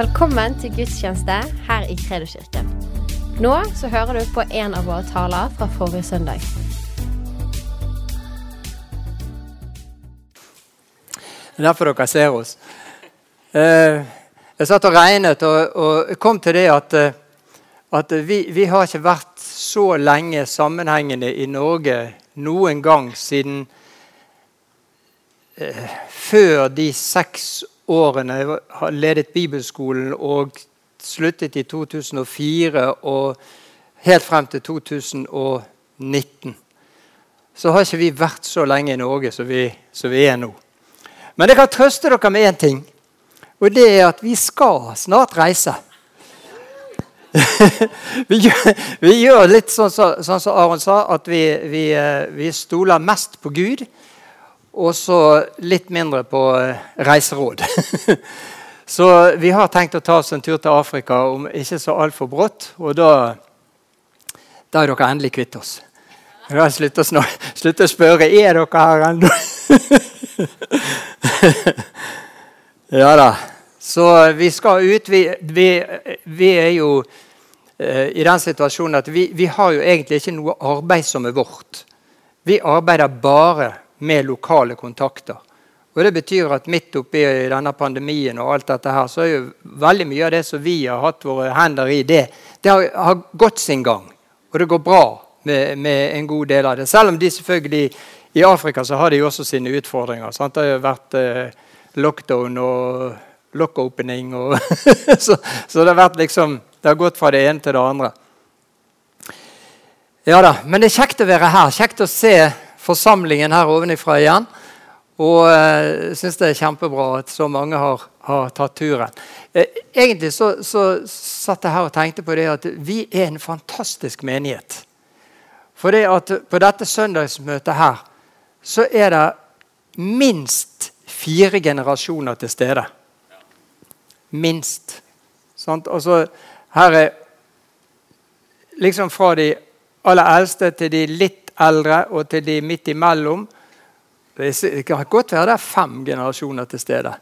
Velkommen til gudstjeneste her i Kredoskirken. Nå så hører du på en av våre taler fra forrige søndag. Det er derfor dere ser oss. Eh, jeg satt og regnet og, kom til det at, eh, at vi, vi, har ikke vært så lenge sammenhengende i Norge noen gang siden eh, før de seks årene jeg har ledet bibelskolen og sluttet i 2004 og helt frem til 2019. Så har ikke vi vært så lenge i Norge som vi, som vi er nå. Men jeg kan trøste dere med én ting. Og det er at vi skal snart reise. vi, gjør, vi, gjør, litt sånn som så, sånn så Aron sa, at vi, vi, eh, vi, stoler mest på Gud. Og så litt mindre på eh, reiseråd. så vi har tenkt å ta oss en tur til Afrika om ikke så altfor brått. Og da, da er dere endelig kvitt oss. Da slutt å, slutt å spørre er dere her ennå. ja da. Så vi skal ut. Vi, vi, vi er jo eh, i den situasjonen at vi, vi, har jo egentlig ikke noe arbeid som er vårt. Vi arbeider bare med lokale kontakter. Og Det betyr at midt oppi denne pandemien og alt dette her, så er jo veldig mye av det som vi har hatt våre hender i, det, det har, har gått sin gang. Og det går bra med, med, en god del av det. Selv om de selvfølgelig i Afrika så har de også sine utfordringer. Sant? Det har jo vært eh, lockdown og lock-opening. så, så, det har vært liksom, det har gått fra det ene til det andre. Ja da, Men det er kjekt å være her. Kjekt å se forsamlingen her ovenifra igjen. Og jeg uh, syns det er kjempebra at så mange har, har tatt turen. Eh, egentlig så, så satt jeg her og tenkte på det at vi er en fantastisk menighet. For det at på dette søndagsmøtet her så er det minst fire generasjoner til stede. Minst. Sant? Altså, her er liksom fra de aller eldste til de litt eldre og til de midt imellom. Det kan godt være det er fem generasjoner til stede.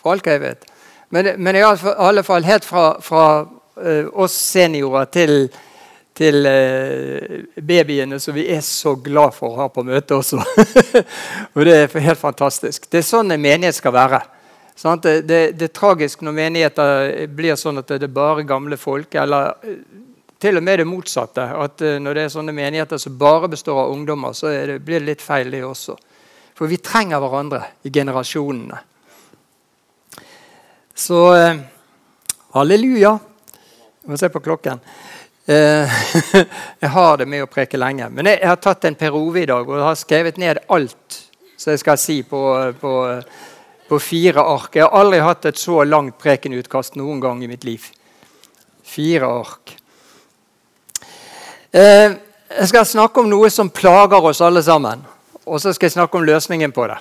For alt jeg vet. Men, men i alle fall helt fra, fra uh, oss seniorer til, til uh, babyene som vi er så glad for å ha på møte også. og det er helt fantastisk. Det er sånn en menighet skal være. Det, det, det, er tragisk når menigheter blir sånn at det er bare gamle folk. Eller eh, til og med det motsatte. At eh, når det er sånne menigheter som bare består av ungdommer, så det, blir det litt feil, det også. For vi trenger hverandre i generasjonene. Så eh, halleluja. Vi må se på klokken. jeg har det med å preke lenge. Men jeg, har tatt en Per Ove i dag og har skrevet ned alt som jeg skal si på, på på fire ark. Jeg har aldri hatt et så langt prekenutkast noen gang i mitt liv. Fire ark. Eh, jeg skal snakke om noe som plager oss alle sammen. Og så skal jeg snakke om løsningen på det.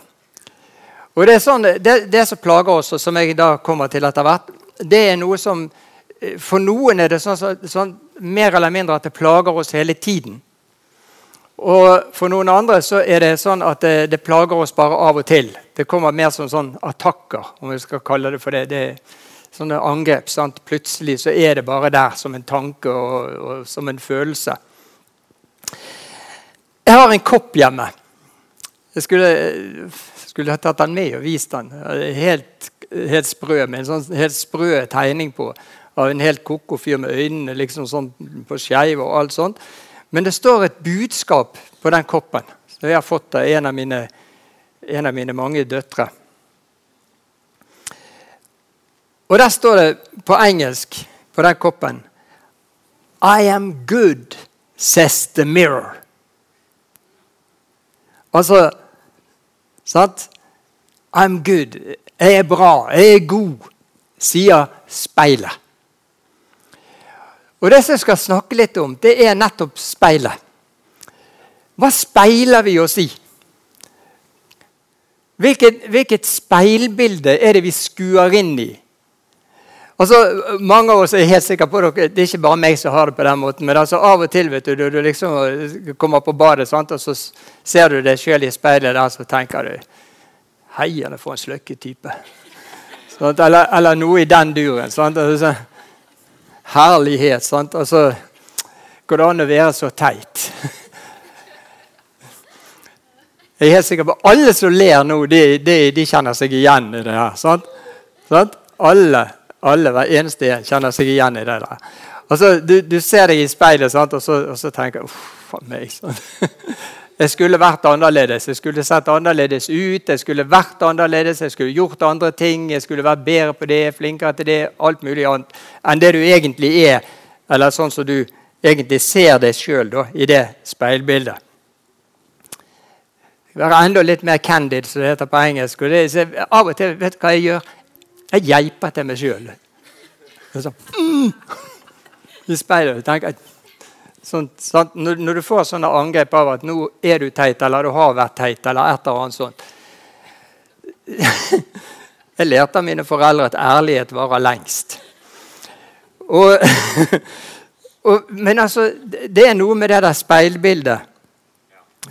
Og Det, sånn, det, det som plager oss, og som jeg da kommer til etter hvert, det er noe som eh, For noen er det sånn, sånn, mer eller mindre at det plager oss hele tiden. Og For noen andre så er det sånn at det, det, plager oss bare av og til. Det kommer mer som sånn attakker, om vi skal kalle det for det. det sånne angrep. Sant? Plutselig så er det bare der som en tanke og, og som en følelse. Jeg har en kopp hjemme. Jeg skulle, skulle ha tatt den med og vist den. Helt, helt sprø, med en sånn helt sprø tegning på av en helt ko-ko fyr med øynene liksom sånn på skeiv og alt sånt. Men det står et budskap på den koppen Så jeg har fått av av en av mine mange døtre. Og der står det på engelsk på den koppen I am good, says the mirror. Altså Sant? I'm good. Jeg er bra. Jeg er god, sier speilet. Og Det som jeg skal snakke litt om, det er nettopp speilet. Hva speiler vi oss i? Hvilket, hvilket speilbilde er det vi skuer inn i? Altså, mange av oss er helt sikre på dere, Det er ikke bare meg som har det på den måten. Men altså, av og til vet du, du, du liksom kommer på badet sant? og så ser du deg sjøl i speilet der så tenker du Heierne for en sløkke type. Sant? Eller, eller, noe i den duren. Sant? Altså, herlighet. Sant? Altså, går det an å være så teit? Jeg er helt sikker på Alle som ler nå, de, de, de kjenner seg igjen i det her. Sant? Sant? Alle, alle, hver eneste en kjenner seg igjen i det der. Altså, du, du ser deg i speilet, sant? Og, så, og så tenker du Uff a meg. Sånn. Jeg skulle vært annerledes. Jeg skulle sett annerledes ut. Jeg skulle vært annerledes, jeg skulle gjort andre ting. Jeg skulle vært bedre på det, flinkere til det, alt mulig annet enn det du egentlig er. Eller sånn som du egentlig ser deg sjøl i det speilbildet. Være enda litt mer candid, som det heter på engelsk. Og det, av og til vet du hva jeg gjør? Jeg geipa til meg sjøl. Sånn, mm, I speilet. tenker jeg sånn, når, når, du får sånne angrep av at 'nå er du teit', eller 'du har vært teit', eller et eller annet sånt Jeg lærte av mine foreldre at ærlighet varer lengst. Og, og, men altså, det er noe med det der speilbildet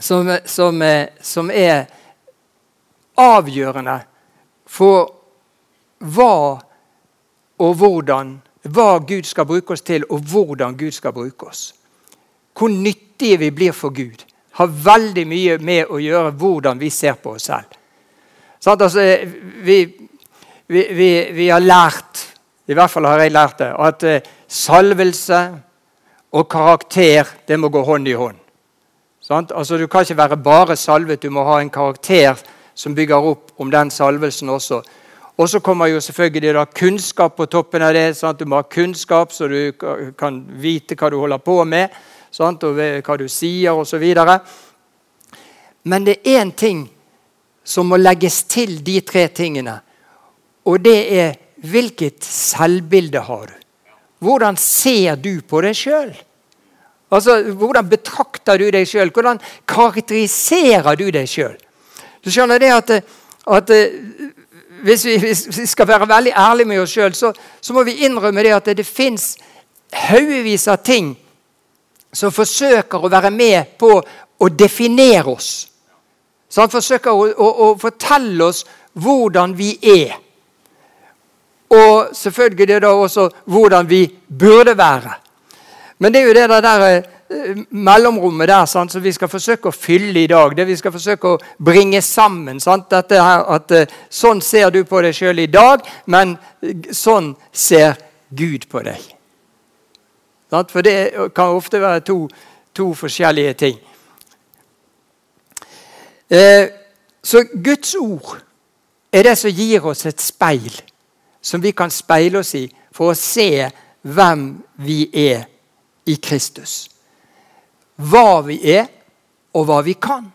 som, som, som er avgjørende for hva og hvordan hva Gud skal bruke oss til, og hvordan Gud skal bruke oss hvor nyttige vi blir for Gud, har veldig mye med å gjøre hvordan vi ser på oss selv. Sånn, altså, vi, vi, vi, vi, har lært, i hvert fall har jeg lært det, at uh, salvelse og karakter det må gå hånd i hånd. Sånn? Altså, du kan ikke være bare salvet, du må ha en karakter som bygger opp om den salvelsen også. Og så kommer jo selvfølgelig da kunnskap på toppen av det. Sant? Du må ha kunnskap så du kan vite hva du holder på med sant? og hva du sier osv. Men det er én ting som må legges til de tre tingene. Og det er hvilket selvbilde har du? Hvordan ser du på deg sjøl? Altså, hvordan betrakter du deg sjøl? Hvordan karakteriserer du deg sjøl? Du skjønner det at, at hvis, vi, hvis, vi, skal være veldig ærlige med oss sjøl, så, så, må vi innrømme det at det, det fins haugevis av ting som forsøker å være med på å definere oss. Så han forsøker å, å, å fortelle oss hvordan vi er. Og selvfølgelig da også hvordan vi burde være. Men det er jo det der, uh, mellomrommet der sant, som vi skal forsøke å fylle i dag. Det vi skal forsøke å bringe sammen. Sant? Dette her, at uh, Sånn ser du på deg sjøl i dag, men uh, sånn ser Gud på deg. For det kan ofte være to, to forskjellige ting. Eh, så Guds ord er det som gir oss et speil som vi kan speile oss i for å se hvem vi er i Kristus. Hva vi er, og hva vi kan.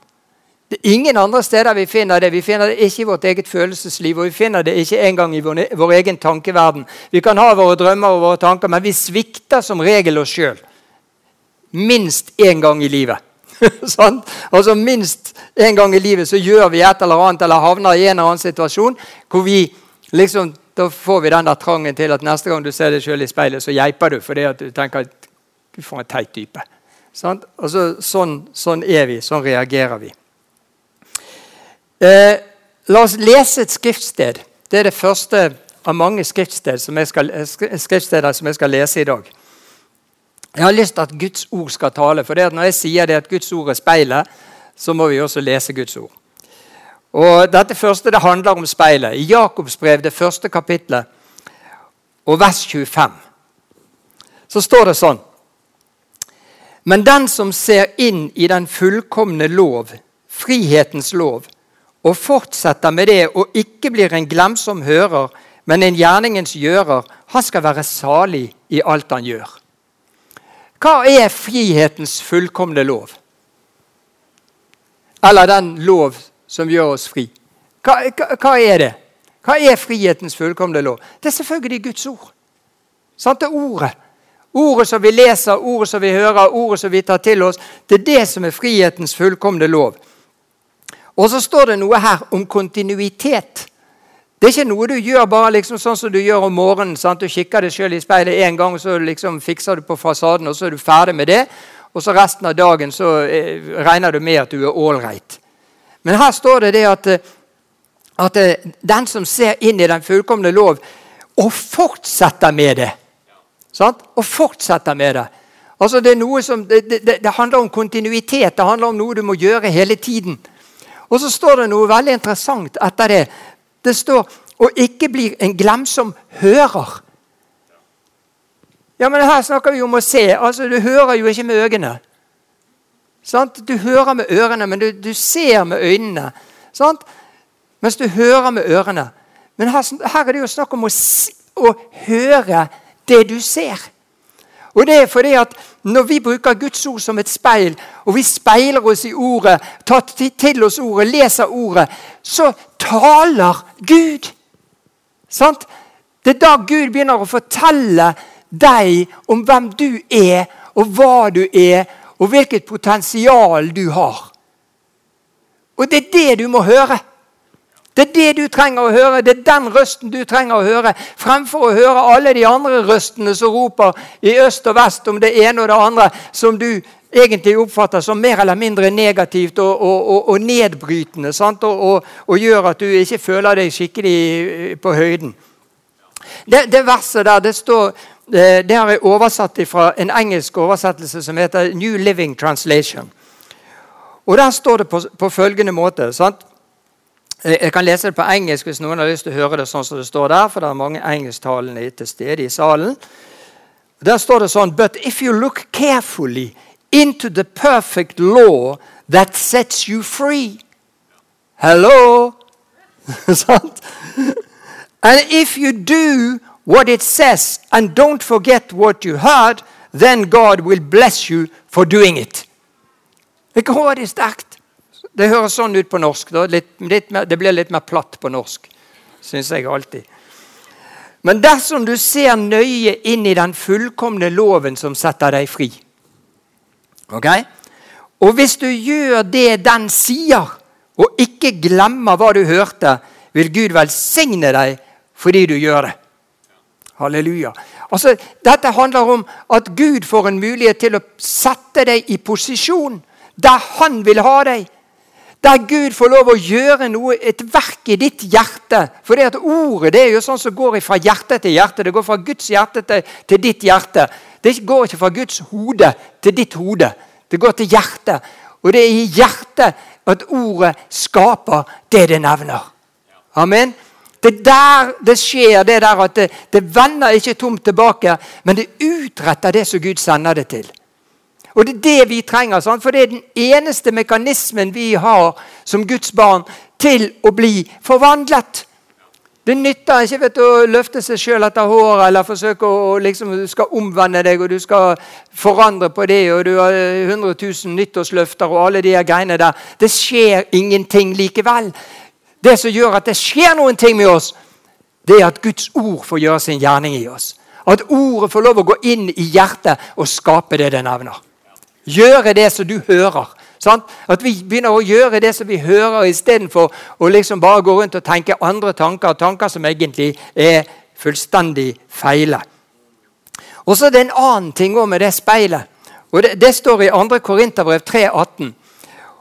Det er ingen andre steder vi finner det. Vi finner det ikke i vårt eget følelsesliv, og vi finner det ikke engang i vår, vår egen tankeverden. Vi kan ha våre drømmer og våre tanker, men vi svikter som regel oss sjøl. Minst én gang i livet. sånn? altså Minst én gang i livet så gjør vi et eller annet eller havner i en eller annen situasjon hvor vi liksom da får vi den der trangen til at neste gang du ser deg sjøl i speilet, så geiper du fordi at du tenker at du får en teit type. Altså, sånn, sånn er vi. Sånn reagerer vi. Eh, la oss lese et skriftsted. Det er det første av mange skriftsted som skal, eh, skriftsteder som jeg skal lese i dag. Jeg har lyst til at Guds ord skal tale. for Når jeg sier det at Guds ord er speilet, så må vi også lese Guds ord. Og Dette første det handler om speilet. I Jakobs brev, det første kapitlet, og vers 25, så står det sånn Men den som ser inn i den fullkomne lov, frihetens lov, og fortsetter med det og ikke blir en glemsom hører, men en gjerningens gjører, han skal være salig i alt han gjør. Hva er frihetens fullkomne lov? Eller den lov som gjør oss fri. Hva, hva, hva er det? Hva er frihetens fullkomne lov? Det er selvfølgelig Guds ord. Sant? Det er ordet. Ordet som vi leser, ordet som vi hører, ordet som vi tar til oss. Det er det som er frihetens fullkomne lov. Og så står det noe her om kontinuitet. Det er ikke noe du gjør bare liksom sånn som du gjør om morgenen. Sant? Du kikker deg sjøl i speilet én gang, og så liksom fikser du på fasaden, og så er du ferdig med det. Og så resten av dagen så eh, regner du med at du er ålreit. Men her står det det at, eh, at eh, den som ser inn i den fullkomne lov, og fortsetter med det sant? Og fortsetter med det. Altså Det som, det, det, det handler om kontinuitet. Det handler om noe du må gjøre hele tiden. Og så står det noe veldig interessant etter det. Det står 'å ikke bli en glemsom hører'. Ja, men Her snakker vi om å se. altså Du hører jo ikke med øynene. Sant? Du hører med ørene, men du, du ser med øynene. Sant? Mens du hører med ørene. Men her, her er det jo snakk om å, å høre det du ser. Og det er fordi at Når vi bruker Guds ord som et speil, og vi speiler oss i ordet, tar til oss ordet, leser ordet, så taler Gud. Sant? Det er da Gud begynner å fortelle deg om hvem du er, og hva du er, og hvilket potensial du har. Og det er det du må høre. Det er det du trenger å høre. Det er den røsten du trenger å høre, fremfor å høre alle de andre røstene som roper i øst og vest om det ene og det andre, som du egentlig oppfatter som mer eller mindre negativt og, og, og, og nedbrytende. Og, gjør at du ikke føler deg skikkelig eh, på høyden. Det, det verset der, det står eh, det har jeg oversatt fra en engelsk oversettelse som heter New Living Translation. Og Der står det på, på følgende måte. sant? Jeg kan lese det på engelsk hvis noen har lyst til å høre det sånn som det står der. for det er mange engelsktalende til stede i salen. Der står det sånn But if you look carefully into the perfect law that sets you free Hello! Sant? and if you do what it says and don't forget what you heard, then God will bless you for doing it. Det er grådig sterkt. Det høres sånn ut på norsk. Litt, litt mer, det blir litt mer platt på norsk, syns jeg alltid. Men dersom du ser nøye inn i den fullkomne loven som setter deg fri Ok? Og hvis du gjør det den sier, og ikke glemmer hva du hørte, vil Gud velsigne deg fordi du gjør det. Halleluja. Altså, Dette handler om at Gud får en mulighet til å sette deg i posisjon der han vil ha deg. Der Gud får lov å gjøre noe, et verk i ditt hjerte. For det at ordet det er jo sånn som går fra hjerte til hjerte. Det går fra Guds hjerte til, til ditt hjerte. Det går ikke fra Guds hode til ditt hode. Det går til hjertet. Og det er i hjertet at ordet skaper det det nevner. Amen. Det er der det skjer, det der at det, det vender ikke tomt tilbake, men det utretter det som Gud sender det til. Og det er det vi trenger. For det er den eneste mekanismen vi har som Guds barn til å bli forvandlet. Det nytter ikke du, å løfte seg sjøl etter håret eller forsøke å liksom, skal omvende deg og du skal forandre på det. og Du har 100 000 nyttårsløfter og alle de greiene der. Det skjer ingenting likevel. Det som gjør at det skjer noen ting med oss, det er at Guds ord får gjøre sin gjerning i oss. At ordet får lov å gå inn i hjertet og skape det det nevner. Gjøre det som du hører. Sant? At vi begynner å gjøre det som vi hører, istedenfor å liksom bare gå rundt og tenke andre tanker. Tanker som egentlig er fullstendig feile. Og så er det en annen ting med det speilet. og Det, det står i 2. Korinterbrev 3,18.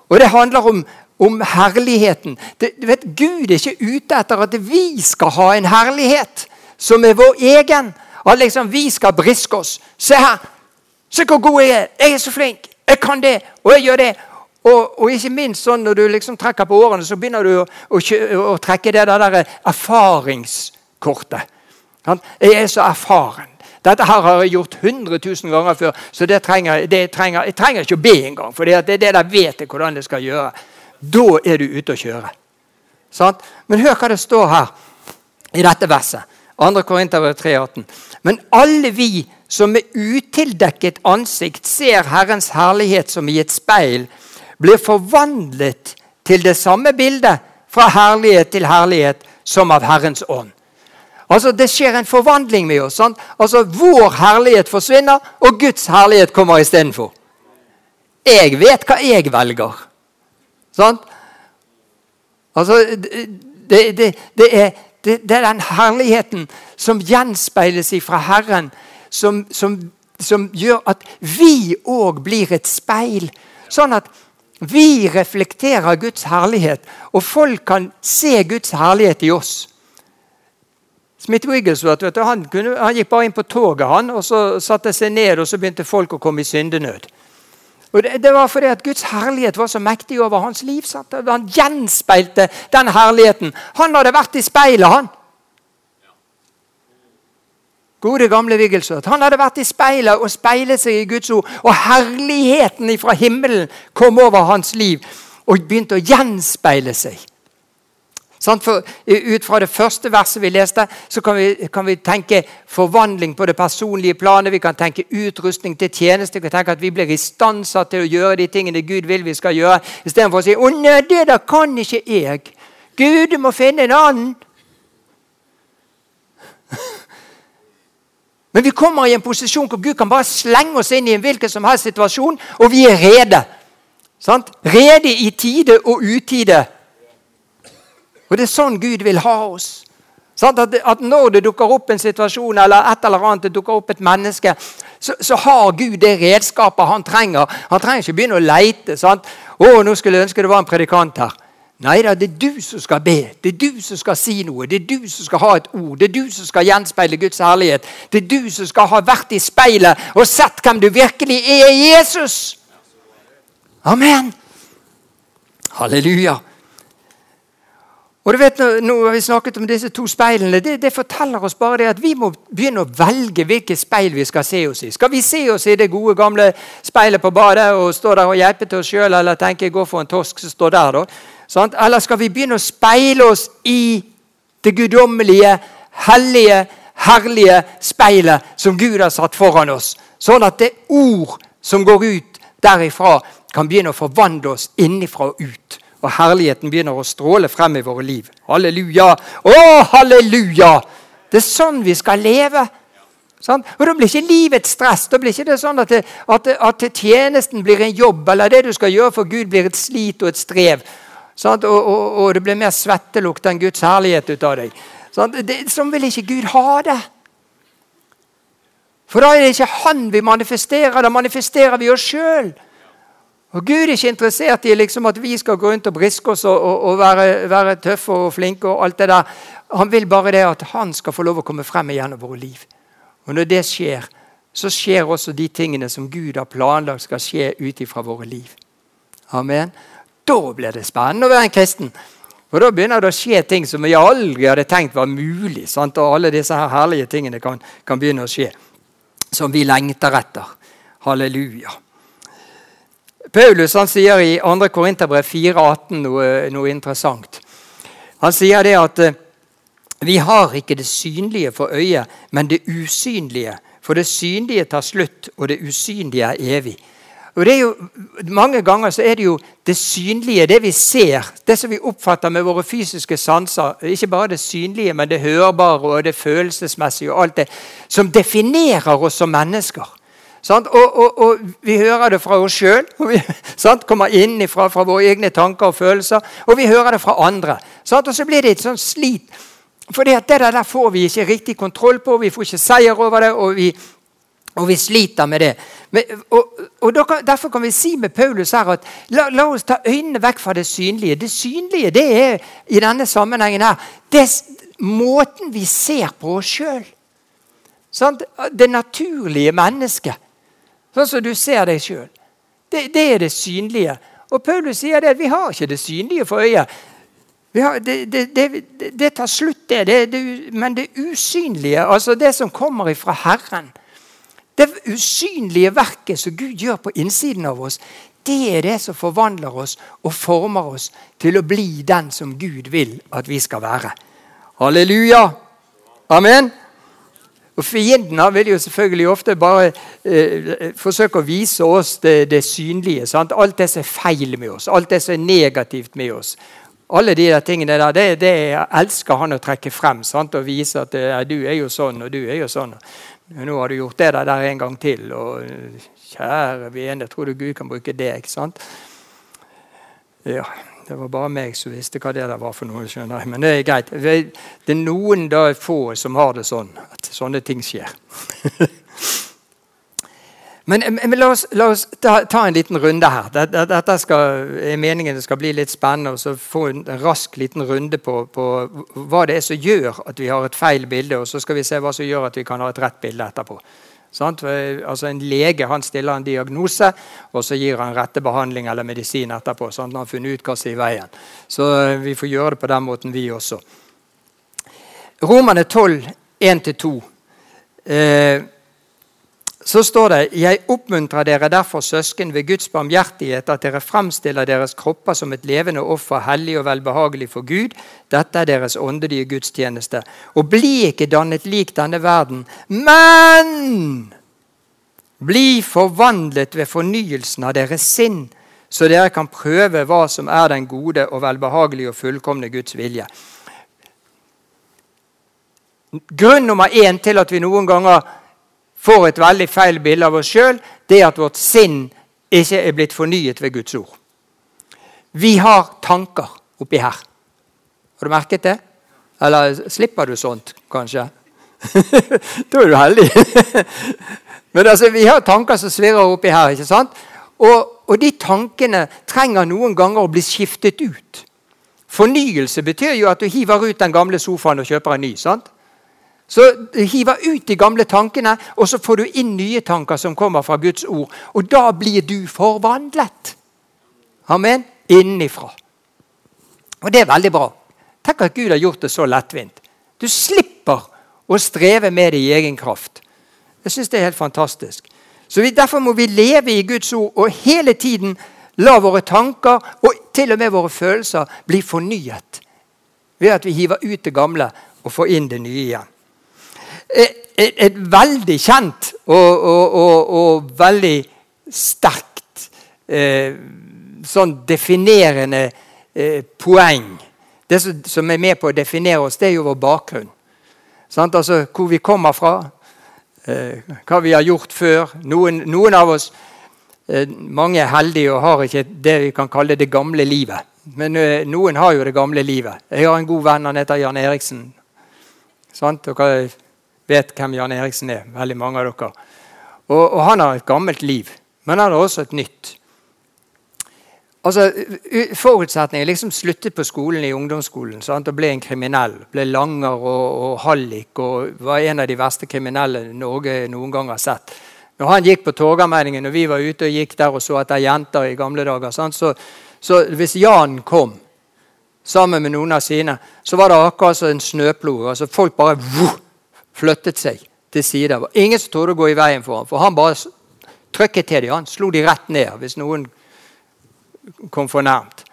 Og det handler om, om herligheten. Det, du vet, Gud er ikke ute etter at vi skal ha en herlighet som er vår egen. At liksom vi skal briske oss. Se her, Se hvor god jeg er! Jeg er så flink! Jeg kan det! Og jeg gjør det! Og, og ikke minst sånn når du liksom trekker på årene, så begynner du å, å, å trekke det der, der erfaringskortet. Jeg er så erfaren. Dette her har jeg gjort 100 000 ganger før, så det trenger, det trenger, jeg trenger ikke å be engang. For det er det der vet jeg hvordan det skal gjøre. Da er du ute å kjøre. Sant? Men hør hva det står her i dette verset. 2. Korinterbrev 3,18. Men alle vi som med utildekket ansikt ser Herrens herlighet som i et speil, blir forvandlet til det samme bildet fra herlighet til herlighet som av Herrens ånd. Altså Det skjer en forvandling med oss. Sant? Altså Vår herlighet forsvinner, og Guds herlighet kommer istedenfor. Jeg vet hva jeg velger. Sant? Altså, det, det, det, er, det, er den herligheten som gjenspeiles fra Herren som, som, som gjør at vi òg blir et speil. Sånn at Vi reflekterer Guds herlighet, og folk kan se Guds herlighet i oss. Smith Wigglesworth vet du, han, kunne, han, gikk bare inn på toget han, og så satte seg ned, og så begynte folk å komme i syndenød. Og det, det, var fordi at Guds herlighet var så mektig over hans liv. Sant? Han gjenspeilte den herligheten. Han hadde vært i speilet, han. Gode, gamle Wigglesworth. Han hadde vært i speilet og speilet seg i Guds ord. Og herligheten fra himmelen kom over hans liv og begynte å gjenspeile seg. For, ut fra det første verset vi leste, så kan vi, kan vi, tenke forvandling på det personlige planet. Vi kan tenke utrustning til tjeneste. Vi kan tenke at vi blir istandsatt til å gjøre de tingene Gud vil vi skal gjøre. Istedenfor å si 'Å nei, det der kan ikke jeg'. Gud, du må finne en annen. Men vi kommer i en posisjon hvor Gud kan bare slenge oss inn i en hvilken som helst situasjon, og vi er rede. Sant? Rede i tide og utide. Og Det er sånn Gud vil ha oss. At, at, Når det dukker opp en situasjon eller et eller annet, det dukker opp et menneske, så, så har Gud det redskapet han trenger. Han trenger ikke begynne å leite. Sant? 'Å, nå skulle jeg ønske det var en predikant her.' Nei det er du som skal be. Det er du som skal si noe. Det er du som skal ha et ord. Det er du som skal gjenspeile Guds herlighet. Det er du som skal ha vært i speilet og sett hvem du virkelig er i Jesus. Amen. Halleluja. Og du vet, Nå har vi snakket om disse to speilene. Det, det, forteller oss bare det at vi må begynne å velge hvilket speil vi skal se oss i. Skal vi se oss i det gode, gamle speilet på badet og stå der og geipe til oss sjøl, eller tenke 'gå for en tosk som står der', da? Sånn? Eller skal vi begynne å speile oss i det guddommelige, hellige, herlige speilet som Gud har satt foran oss? Sånn at det ord som går ut derifra, kan begynne å forvandle oss innifra og ut og herligheten begynner å stråle frem i våre liv. Halleluja! Å, halleluja! Det er sånn vi skal leve. Sånn? Og Da blir ikke livet stress. Da blir ikke det sånn at, det, at, at tjenesten blir en jobb, eller det du skal gjøre for Gud, blir et slit og et strev. Og, og, og, det blir mer svettelukt enn Guds herlighet ut av deg. Sånn? Det, sånn vil ikke Gud ha det. For da er det ikke Han vi manifesterer, da manifesterer vi oss sjøl. Og Gud er ikke interessert i liksom at vi skal gå rundt og briske oss og, og, være, være, tøffe og flinke. og alt det der. Han vil bare det at han skal få lov å komme frem igjennom våre liv. Og Når det skjer, så skjer også de tingene som Gud har planlagt skal skje ut ifra våre liv. Amen. Da blir det spennende å være en kristen. For Da begynner det å skje ting som vi aldri hadde tenkt var mulig. Sant? Og alle disse her herlige tingene kan, kan begynne å skje. Som vi lengter etter. Halleluja. Paulus han sier i 2. Korinterbrev 4,18 noe, noe interessant. Han sier det at eh, vi har ikke det synlige for øyet, men det usynlige. For det synlige tar slutt, og det usynlige er evig. Og det er jo, Mange ganger så er det jo det synlige, det vi ser, det som vi oppfatter med våre fysiske sanser. Ikke bare det synlige, men det hørbare og det følelsesmessige og alt det som definerer oss som mennesker. Og, og, og, Vi hører det fra oss sjøl, kommer inn fra, fra, våre egne tanker og følelser. Og vi hører det fra andre. Sant? Og så blir det et sånt slit. For det der får vi ikke riktig kontroll på, vi får ikke seier over det, og vi, og vi sliter med det. Men, og, Derfor kan vi si med Paulus her at la, la, oss ta øynene vekk fra det synlige. Det synlige det er i denne sammenhengen her, det er måten vi ser på oss sjøl. Det naturlige mennesket. Sånn som du ser deg sjøl. Det, det, er det synlige. Og Paulus sier det at vi har ikke det synlige for øyet. Har, det, det, det, tar slutt, det. Men det usynlige, altså det som kommer ifra Herren Det usynlige verket som Gud gjør på innsiden av oss, det er det som forvandler oss og former oss til å bli den som Gud vil at vi skal være. Halleluja! Amen. Og Fiendene vil jo selvfølgelig ofte bare eh, forsøke å vise oss det, det synlige. Sant? Alt det som er feil med oss, alt det som er negativt med oss. Alle de der tingene der, det, det elsker han å trekke frem sant? og vise at eh, du er jo sånn, og du er jo sånn. Nå har du gjort det der, en gang til. og Kjære vene, tror du Gud kan bruke det? ikke sant? Ja, det var bare meg som visste hva det der var for noe. skjønner jeg. Men det er greit. Det er noen da få som har det sånn, at sånne ting skjer. Men, men la oss, la oss ta, ta, en liten runde her. Dette, dette skal, er meningen det skal bli litt spennende. og så Få en rask liten runde på, på, hva det er som gjør at vi har et feil bilde. Og så skal vi se hva som gjør at vi kan ha et rett bilde etterpå. Altså En lege han stiller en diagnose, og så gir han rette behandling eller medisin etterpå. sånn at han har funnet ut hva som er i veien. Så eh, vi får gjøre det på den måten, vi også. Romerne 12, 1-2. Eh, så står det Jeg oppmuntrer dere derfor, søsken, ved Guds barmhjertighet, at dere fremstiller deres kropper som et levende offer, hellig og velbehagelig for Gud. Dette er deres åndelige gudstjeneste. Og bli ikke dannet lik denne verden, men bli forvandlet ved fornyelsen av deres sinn, så dere kan prøve hva som er den gode og velbehagelige og fullkomne Guds vilje. Grunn nummer én til at vi noen ganger får et veldig feil bilde av oss sjøl, det at vårt sinn ikke er blitt fornyet ved Guds ord. Vi har tanker oppi her. Har du merket det? Eller slipper du sånt, kanskje? da er du heldig. Men altså, vi har tanker som svirrer oppi her. ikke sant? Og, og, de tankene trenger noen ganger å bli skiftet ut. Fornyelse betyr jo at du hiver ut den gamle sofaen og kjøper en ny. sant? Så hiver ut de gamle tankene, og så får du inn nye tanker som kommer fra Guds ord. Og da blir du forvandlet. Amen. Innifra. Og det er veldig bra. Tenk at Gud har gjort det så lettvint. Du slipper å streve med det i egen kraft. Jeg syns det er helt fantastisk. Så vi, Derfor må vi leve i Guds ord og hele tiden la våre tanker og til og med våre følelser bli fornyet. Ved at vi hiver ut det gamle og får inn det nye igjen et, et veldig kjent og, og, og, og veldig sterkt eh, sånn definerende eh, poeng. Det som, som, er med på å definere oss, det er jo vår bakgrunn. Sant? Altså hvor vi kommer fra, eh, hva vi har gjort før. Noen, noen av oss eh, Mange er heldige og har ikke det vi kan kalle det gamle livet. Men eh, noen har jo det gamle livet. Jeg har en god venn, han heter Jan Eriksen. Sant? Dere vet hvem Jan Eriksen er. veldig mange av dere. Og, og Han har et gammelt liv, men han har også et nytt. Altså, Forutsetningen liksom sluttet på skolen i ungdomsskolen sant? og ble en kriminell. Ble langer og, og hallik og var en av de verste kriminelle Norge noen gang har sett. Når han gikk på Torgallmenningen og vi var ute og gikk der og så etter jenter i gamle dager? Så, så hvis Jan kom sammen med noen av sine, så var det akkurat som en snøplog. Altså, folk bare vuh, flyttet seg til side. Ingen som torde å gå i veien for ham, for han bare trykket til dem. Han slo de rett ned hvis noen kom for nærmt.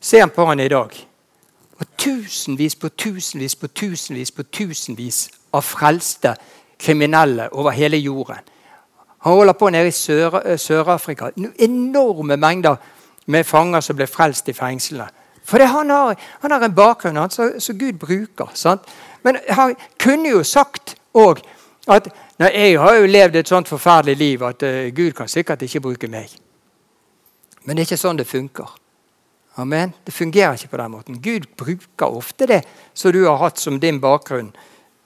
Se han på han i dag. Og tusenvis på tusenvis på tusenvis på tusenvis av frelste kriminelle over hele jorden. Han holder på nede i eh, Sør-Afrika. Enorme mengder med fanger som ble frelst i fengslene. For han har, han har, en bakgrunn som Gud bruker. Sant? Men han kunne jo sagt òg at nei, jeg har jo levd et sånt forferdelig liv at uh, Gud kan sikkert ikke bruke meg. Men det er ikke sånn det funker. Amen. Det fungerer ikke på den måten. Gud bruker ofte det som du har hatt som din bakgrunn,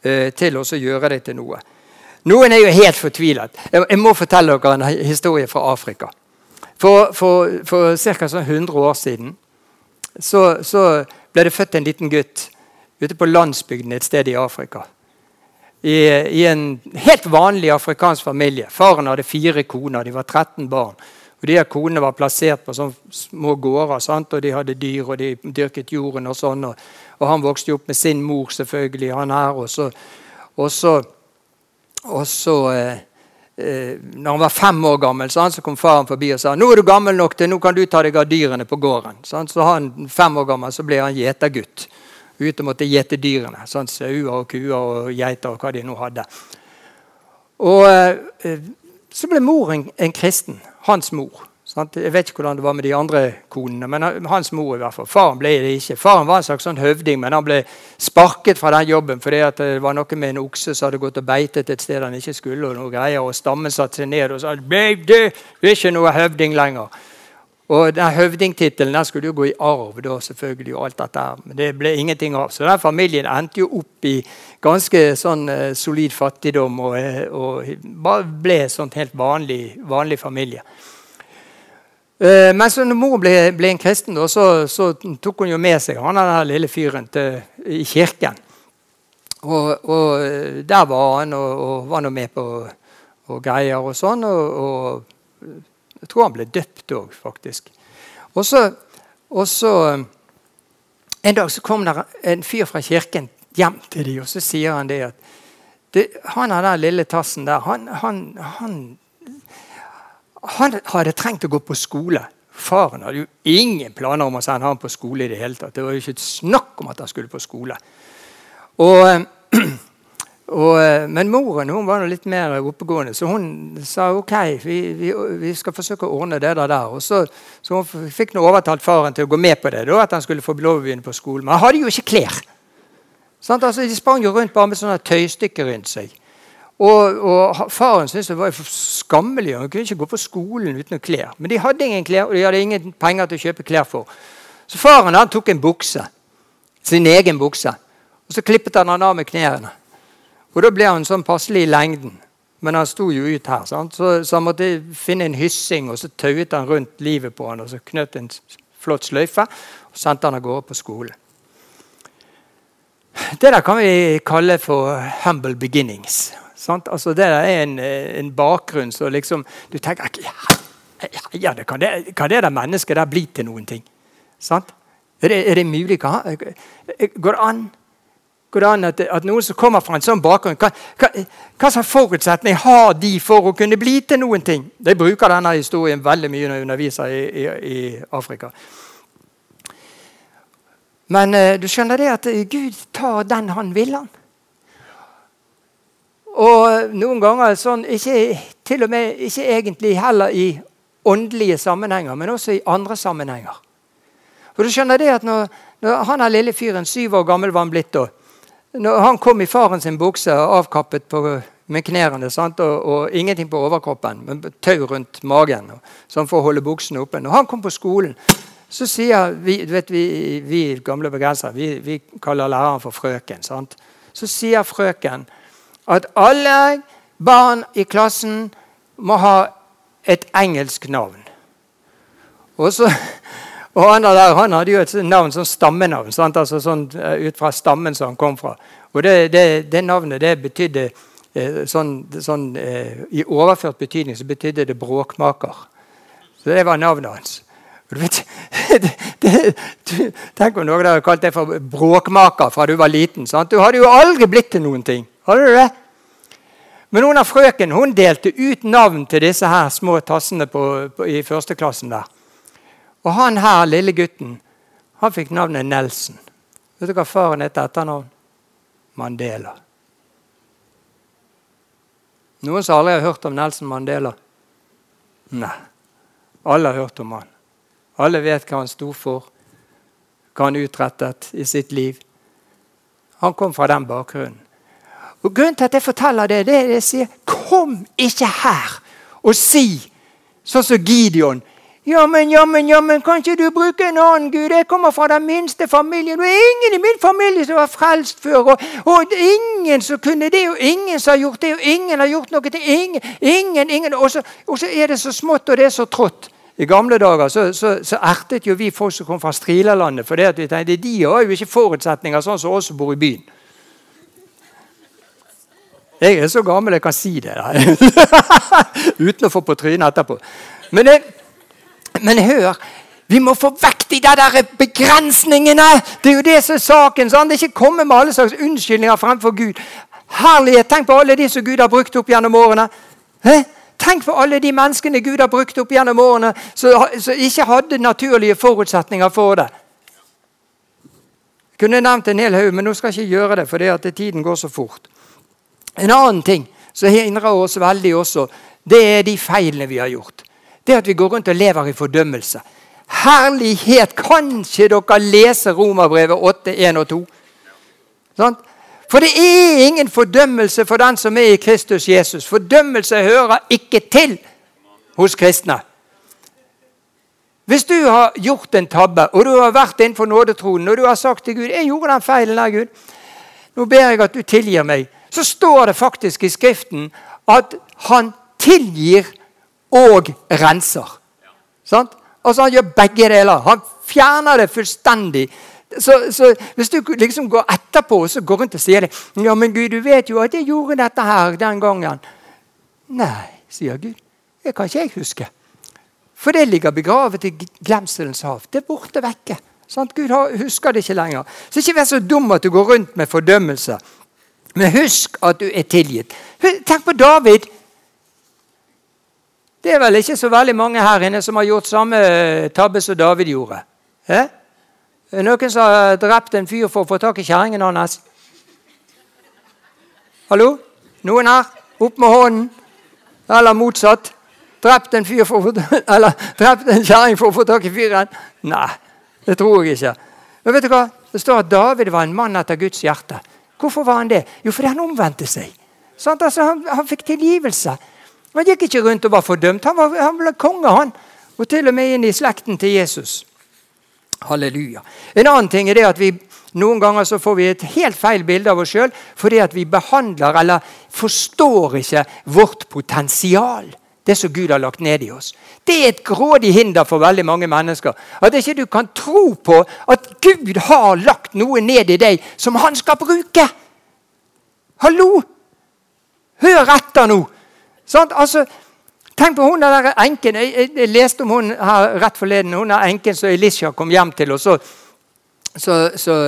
uh, til å gjøre det til noe. Noen er jo helt fortvilet. Jeg, jeg må fortelle dere en historie fra Afrika. For, for, for ca. 100 år siden så, så ble det født en liten gutt ute på landsbygden et sted i Afrika. I, I, en helt vanlig afrikansk familie. Faren hadde fire koner, de var 13 barn. Og de her Konene var plassert på sånne små gårder, sant? og de hadde dyr og de dyrket jorden. Og sånn. Og, og han vokste jo opp med sin mor, selvfølgelig. han her, Og så, og så, og så eh, eh, når han var fem år gammel, så, så kom faren forbi og sa nå er du gammel nok til nå kan du ta deg av dyrene på gården. Sant? Så han fem år gammel så ble han gjetergutt ut og måtte gjete dyrene. Sånn Sauer og kuer og geiter og hva de nå hadde. Og eh, Så ble mor en kristen. Hans mor. Sant? Jeg vet ikke hvordan det var med de andre konene, men hans mor i hvert fall. Faren ble det ikke. Faren var en slags sånn høvding, men han ble sparket fra den jobben fordi det var noe med en okse som hadde gått og beitet et sted han ikke skulle, og noe greier, og stammen satte seg ned og sa «Du det er ikke noe høvding lenger. Og den høvdingtittelen den skulle jo gå i arv, da, selvfølgelig. og alt dette. Men det ble ingenting av. Så den familien endte jo opp i ganske sånn uh, solid fattigdom og, uh, og ble sånn helt vanlig, vanlig familie. Uh, men så når mor ble, ble en kristen, da, så, så, tok hun jo med seg han den lille fyren til, i kirken. Og, og, der var han og, og var nå med på og greier og sånn. og, og jeg tror han ble døpt òg, faktisk. Og så, så, En dag så kom der en fyr fra kirken hjem til dem, og så sier han det at det, han av den lille tassen der, han, han, han, han, hadde trengt å gå på skole. Faren hadde jo ingen planer om å sende ham på skole. i Det hele tatt. Det var jo ikke et snakk om at han skulle på skole. Og og, eh, men moren hun var litt mer oppegående, så hun sa ok, vi, vi, vi skal forsøke å ordne det der. Og så, så hun fikk nå overtalt faren til å gå med på det, da, at han skulle få lov å begynne på skolen. Men han hadde jo ikke klær. Sånn, altså, de sprang jo rundt bare med sånne tøystykker rundt seg. Og, og Faren syntes det var skammelig. Han kunne ikke gå på skolen uten klær. Men de hadde ingen klær, og de hadde ingen penger til å kjøpe klær for. Så faren han tok en bukse, sin egen bukse, og så klippet han den av med knærne. Og Da ble han sånn passelig i lengden. Men han sto jo ut her. Så, så, han måtte finne en hyssing, og så tauet han rundt livet på han, og så knøt en flott sløyfe og sendte han av gårde på skolen. Det der kan vi kalle for 'humble beginnings'. Sant? Altså Det der er en, en bakgrunn så liksom Du tenker ja, det, kan, det, kan det der mennesket der bli til noen ting? Sant? Er det, er det mulig? Går det an? Går det an at, at, noen som kommer fra en sånn bakgrunn, hva, hva, hva slags forutsetning har de for å kunne bli til noen ting? De bruker denne historien veldig mye når de underviser i, i, i Afrika. Men eh, du skjønner det at Gud tar den han vil. han. Og noen ganger sånn, ikke, til og med ikke egentlig heller i åndelige sammenhenger, men også i andre sammenhenger. For du skjønner det at når, når han er lille fyren, syv år gammel var han blitt da, når han kom i faren sin bukse, avkappet på, med knærne og, og, ingenting på overkroppen, men tau rundt magen sånn for å holde buksene oppe Når han kom på skolen, så sier vi, vet, vi, vi gamle bergensere vi, vi, kaller læreren for frøken. Sant? Så sier frøken at alle barn i klassen må ha et engelsk navn. Og så og han, der, han, hadde jo et navn, sånn stammenavn, altså sånn, eh, ut fra stammen som han kom fra. Og Det, det, det navnet det betydde eh, sånn, sånn eh, I overført betydning så betydde det bråkmaker. Så det var navnet hans. Du vet, det, du, tenk om noen hadde kalt deg for bråkmaker fra du var liten. Sant? Du hadde jo aldri blitt til noen ting. Hadde du det? Men hun av frøken hun delte ut navn til disse her små tassene på, på, i førsteklassen. der. Og han her, lille gutten, han fikk navnet Nelson. Vet du hva faren het etternavn? Mandela. Noen som aldri har hørt om Nelson Mandela? Nei. Alle har hørt om han. Alle vet hva han sto for, hva han utrettet i sitt liv. Han kom fra den bakgrunnen. Og Grunnen til at jeg forteller det, det er at jeg sier Kom ikke her og si, sånn som Gideon Jammen, jammen, jammen, kan ikke du bruke en annen gud? Jeg kommer fra den minste familien. Det er ingen i min familie som var frelst før. Og, og ingen som kunne det, og ingen som har gjort det, og ingen har gjort noe til ingen, ingen, ingen. Og så, og så er det så smått, og det er så trått. I gamle dager så, så, så, ertet jo vi folk som kom fra Strilalandet. For det at vi tenkte, de har jo ikke forutsetninger sånn som oss som bor i byen. Jeg er så gammel jeg kan si det. Uten å få på trynet etterpå. Men det, men hør, vi må få vekk de der begrensningene! Det er jo det som er saken. Sant? Det er ikke komme med alle slags unnskyldninger fremfor Gud. Herlighet! Tenk på alle de som Gud har brukt opp gjennom årene. Hæ? Tenk på alle de menneskene Gud har brukt opp gjennom årene som ikke hadde naturlige forutsetninger for det. Jeg kunne nevnt en hel haug, men nå skal jeg ikke gjøre det, for tiden går så fort. En annen ting som hindrer oss veldig også, det er de feilene vi har gjort det er at vi går rundt og lever i fordømmelse. Herlighet! Kanskje dere leser Romerbrevet 8, 1 og 2? Sånn? For det er ingen fordømmelse for den som er i Kristus Jesus. Fordømmelse hører ikke til hos kristne. Hvis du har gjort en tabbe, og du har vært innenfor nådetronen, og du har sagt til Gud 'Jeg gjorde den feilen der, Gud. Nå ber jeg at du tilgir meg.' Så står det faktisk i Skriften at han tilgir og renser. Sant? Altså Han gjør begge deler. Han fjerner det fullstendig. Så, så, Hvis du liksom går etterpå og så går rundt og sier det, 'Ja, men Gud, du vet jo at jeg gjorde dette her den gangen.' Nei, sier Gud. Det kan ikke jeg huske. For det ligger begravet i glemselens hav. Det er borte vekke. Sant? Gud husker det ikke lenger. Så ikke vær så dum at du går rundt med fordømmelse. Men husk at du er tilgitt. Tenk på David. Det er vel ikke så veldig mange her inne som har gjort samme eh, tabbe som David gjorde. Eh? Noen som har drept en fyr for å få tak i kjerringen hans? Hallo? Noen her? Opp med hånden. Eller motsatt. Drept en fyr for å få, eller drept en kjerring for å få tak i fyren? Nei, det tror jeg ikke. Men vet du hva? Det står at David var en mann etter Guds hjerte. Hvorfor var han det? Jo, fordi han omvendte seg. Sånn, altså, han, han, fikk tilgivelse. Han gikk ikke rundt og var fordømt. Han, var, han ble konge, han. Og til og med inn i slekten til Jesus. Halleluja. En annen ting er det at vi noen ganger så får vi et helt feil bilde av oss sjøl fordi at vi behandler eller forstår ikke vårt potensial det som Gud har lagt ned i oss. Det er et grådig hinder for veldig mange mennesker. At ikke du kan tro på at Gud har lagt noe ned i deg som han skal bruke. Hallo! Hør etter nå! Sånn, altså, tenk på hun der enken. Jeg, jeg, jeg, leste om hun her rett forleden. Hun er enken som Elisha kom hjem til. og så, så, så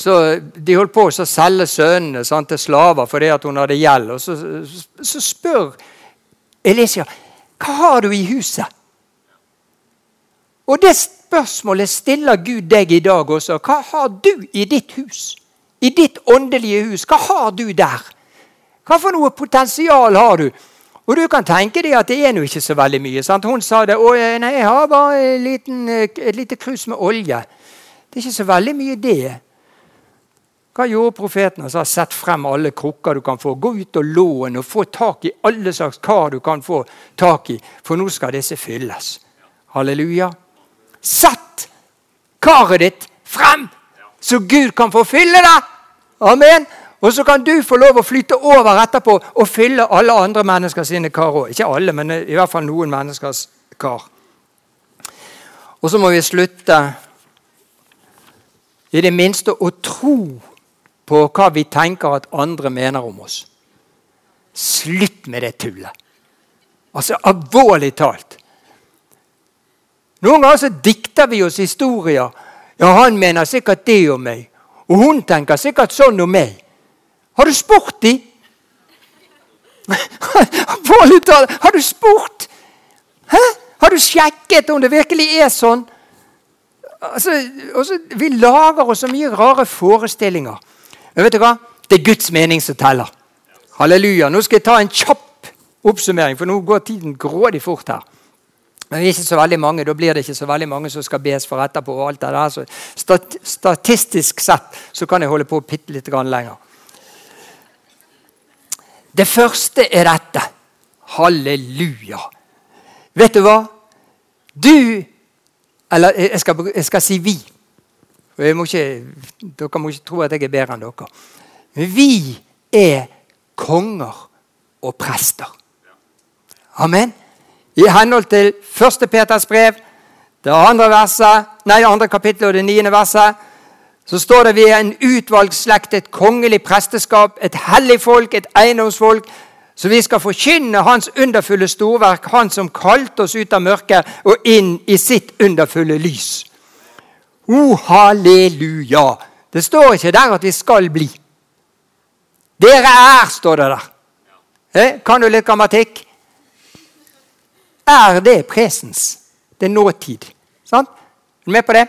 så De holdt på å selge sønnene til slaver fordi at hun hadde gjeld. Og så, så spør Elisia, hva har du i huset? Og det spørsmålet stiller Gud deg i dag også. Hva har du i ditt hus? I ditt åndelige hus? Hva har du der? Hva for noe potensial har du? Og du kan tenke deg at det er nå ikke så veldig mye. Sant? Hun sa det. Å, nei, jeg har bare liten, et lite krus med olje. Det er ikke så veldig mye, det. Hva gjorde profeten? Han sa sett frem alle krukker du kan få. Gå ut og lån og få tak i alle slags kar du kan få tak i, for nå skal disse fylles. Halleluja. Sett karet ditt frem, så Gud kan få fylle det! Amen. Og så kan du få lov å flytte over etterpå og fylle alle andre mennesker sine kar òg. Ikke alle, men i hvert fall noen menneskers kar. Og så må vi slutte i det minste å tro på hva vi tenker at andre mener om oss. Slutt med det tullet. Altså alvorlig talt. Noen ganger så dikter vi oss historier. Ja, han mener sikkert det om meg. Og hun tenker sikkert sånn om meg. Har du spurt de? Har du spurt? Hæ? Har du sjekket om det virkelig er sånn? Altså, også, vi lager oss så mye rare forestillinger. Men vet du hva? Det er Guds mening som teller. Halleluja. Nå skal jeg ta en kjapp oppsummering, for nå går tiden grådig fort her. Men vi er ikke så veldig mange, da blir det ikke så veldig mange som skal bes for etterpå. og alt det der. Så stat statistisk sett så kan jeg holde på bitte litt lenger. Det første er dette. Halleluja. Vet du hva? Du Eller jeg skal, jeg skal si vi. Må ikke, dere må ikke tro at jeg er bedre enn dere. Men vi er konger og prester. Amen. I henhold til 1. Peters brev, det andre, verset, nei, andre kapittel og det niende verset, så står det vi er en utvalgt slekt, et kongelig presteskap, et hellig folk, et eiendomsfolk, så vi skal forkynne Hans underfulle storverk, Han som kalte oss ut av mørket og inn i sitt underfulle lys. O, halleluja! Det står ikke der at vi skal bli. Dere er, står det der. Eh, kan du litt grammatikk? Er det presens? Det er nåtid. Sant? Er du med på det?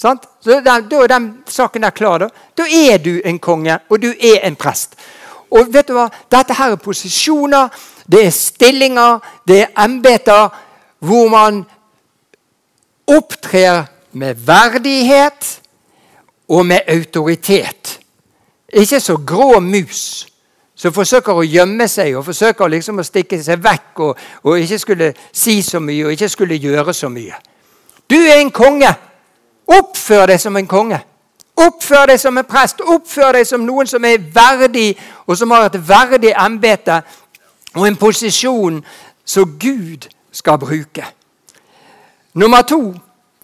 Sant? Så Da er den saken der klar. Da. da er du en konge, og du er en prest. Og vet du hva? Dette her er posisjoner, det er stillinger, det er embeter hvor man opptrer med verdighet og med autoritet. Ikke så grå mus som forsøker å gjemme seg og forsøker liksom å stikke seg vekk og, og, ikke skulle si så mye og ikke skulle gjøre så mye. Du er en konge. Oppfør deg som en konge. Oppfør deg som en prest. Oppfør deg som noen som er verdig, og som har et verdig embete og en posisjon som Gud skal bruke. Nummer to